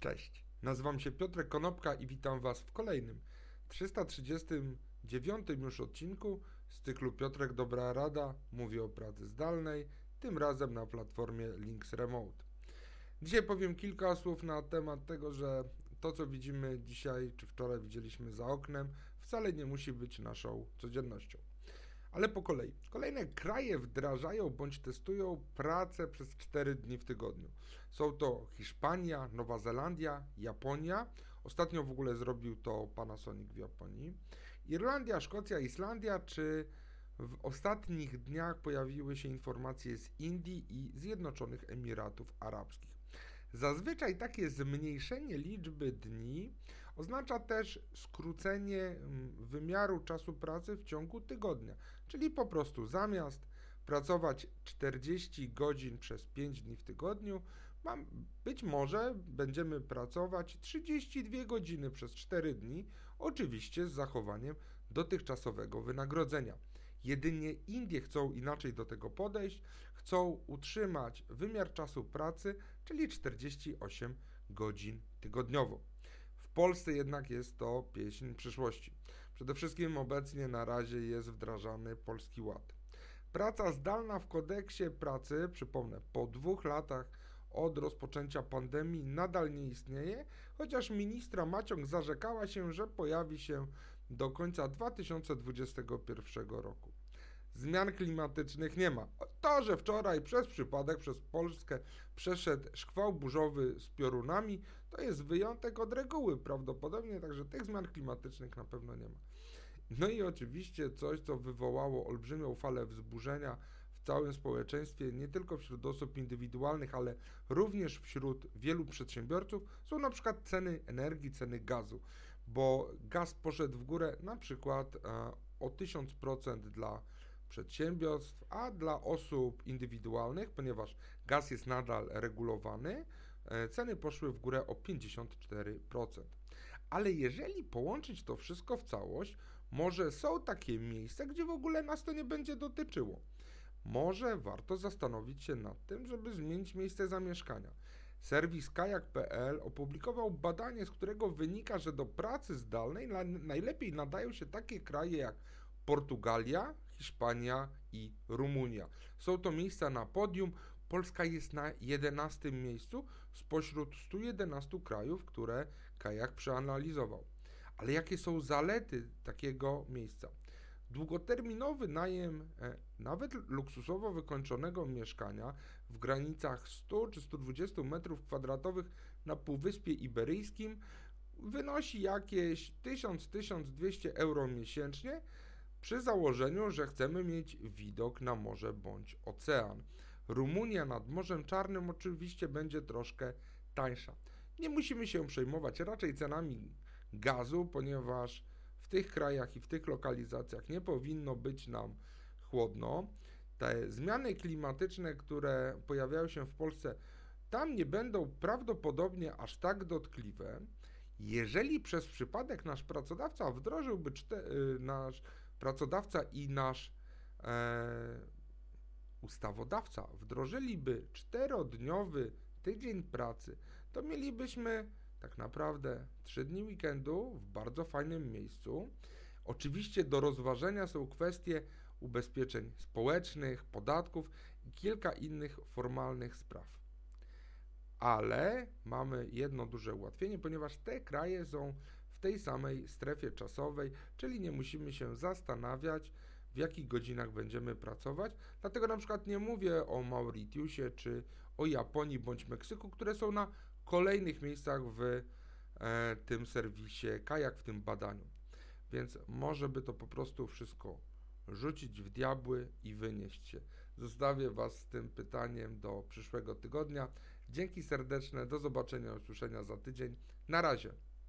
Cześć, nazywam się Piotrek Konopka i witam Was w kolejnym 339 już odcinku z cyklu Piotrek Dobra Rada mówi o pracy zdalnej, tym razem na platformie Links Remote. Dzisiaj powiem kilka słów na temat tego, że to co widzimy dzisiaj czy wczoraj widzieliśmy za oknem wcale nie musi być naszą codziennością. Ale po kolei. Kolejne kraje wdrażają bądź testują pracę przez 4 dni w tygodniu. Są to Hiszpania, Nowa Zelandia, Japonia. Ostatnio w ogóle zrobił to Panasonic w Japonii. Irlandia, Szkocja, Islandia, czy w ostatnich dniach pojawiły się informacje z Indii i Zjednoczonych Emiratów Arabskich. Zazwyczaj takie zmniejszenie liczby dni oznacza też skrócenie mm, wymiaru czasu pracy w ciągu tygodnia, czyli po prostu zamiast pracować 40 godzin przez 5 dni w tygodniu, mam, być może będziemy pracować 32 godziny przez 4 dni, oczywiście z zachowaniem dotychczasowego wynagrodzenia. Jedynie Indie chcą inaczej do tego podejść, chcą utrzymać wymiar czasu pracy, czyli 48 godzin tygodniowo. W Polsce jednak jest to pieśń przyszłości. Przede wszystkim obecnie na razie jest wdrażany Polski Ład. Praca zdalna w kodeksie pracy, przypomnę, po dwóch latach od rozpoczęcia pandemii nadal nie istnieje, chociaż ministra Maciąg zarzekała się, że pojawi się do końca 2021 roku. Zmian klimatycznych nie ma. To, że wczoraj przez przypadek przez Polskę przeszedł szkwał burzowy z piorunami, to jest wyjątek od reguły prawdopodobnie, także tych zmian klimatycznych na pewno nie ma. No i oczywiście coś, co wywołało olbrzymią falę wzburzenia w całym społeczeństwie, nie tylko wśród osób indywidualnych, ale również wśród wielu przedsiębiorców, są na przykład ceny energii, ceny gazu, bo gaz poszedł w górę na przykład e, o 1000% dla przedsiębiorstw, a dla osób indywidualnych, ponieważ gaz jest nadal regulowany, e, ceny poszły w górę o 54%. Ale jeżeli połączyć to wszystko w całość, może są takie miejsca, gdzie w ogóle nas to nie będzie dotyczyło. Może warto zastanowić się nad tym, żeby zmienić miejsce zamieszkania. Serwis kajak.pl opublikował badanie, z którego wynika, że do pracy zdalnej najlepiej nadają się takie kraje jak Portugalia, Hiszpania i Rumunia. Są to miejsca na podium. Polska jest na 11 miejscu spośród 111 krajów, które kajak przeanalizował. Ale jakie są zalety takiego miejsca? Długoterminowy najem e, nawet luksusowo wykończonego mieszkania w granicach 100 czy 120 m2 na Półwyspie Iberyjskim wynosi jakieś 1000-1200 euro miesięcznie, przy założeniu, że chcemy mieć widok na morze bądź ocean. Rumunia nad Morzem Czarnym oczywiście będzie troszkę tańsza. Nie musimy się przejmować raczej cenami gazu, ponieważ w tych krajach i w tych lokalizacjach nie powinno być nam chłodno. Te zmiany klimatyczne, które pojawiają się w Polsce, tam nie będą prawdopodobnie aż tak dotkliwe. Jeżeli przez przypadek nasz pracodawca wdrożyłby y, nasz pracodawca i nasz e, ustawodawca wdrożyliby czterodniowy tydzień pracy, to mielibyśmy tak naprawdę trzy dni weekendu w bardzo fajnym miejscu. Oczywiście do rozważenia są kwestie ubezpieczeń społecznych, podatków i kilka innych formalnych spraw. Ale mamy jedno duże ułatwienie, ponieważ te kraje są w tej samej strefie czasowej, czyli nie musimy się zastanawiać, w jakich godzinach będziemy pracować. Dlatego na przykład nie mówię o Mauritiusie czy o Japonii bądź Meksyku, które są na kolejnych miejscach w e, tym serwisie Kajak, w tym badaniu. Więc może by to po prostu wszystko rzucić w diabły i wynieść się. Zostawię Was z tym pytaniem do przyszłego tygodnia. Dzięki serdeczne, do zobaczenia, usłyszenia za tydzień. Na razie.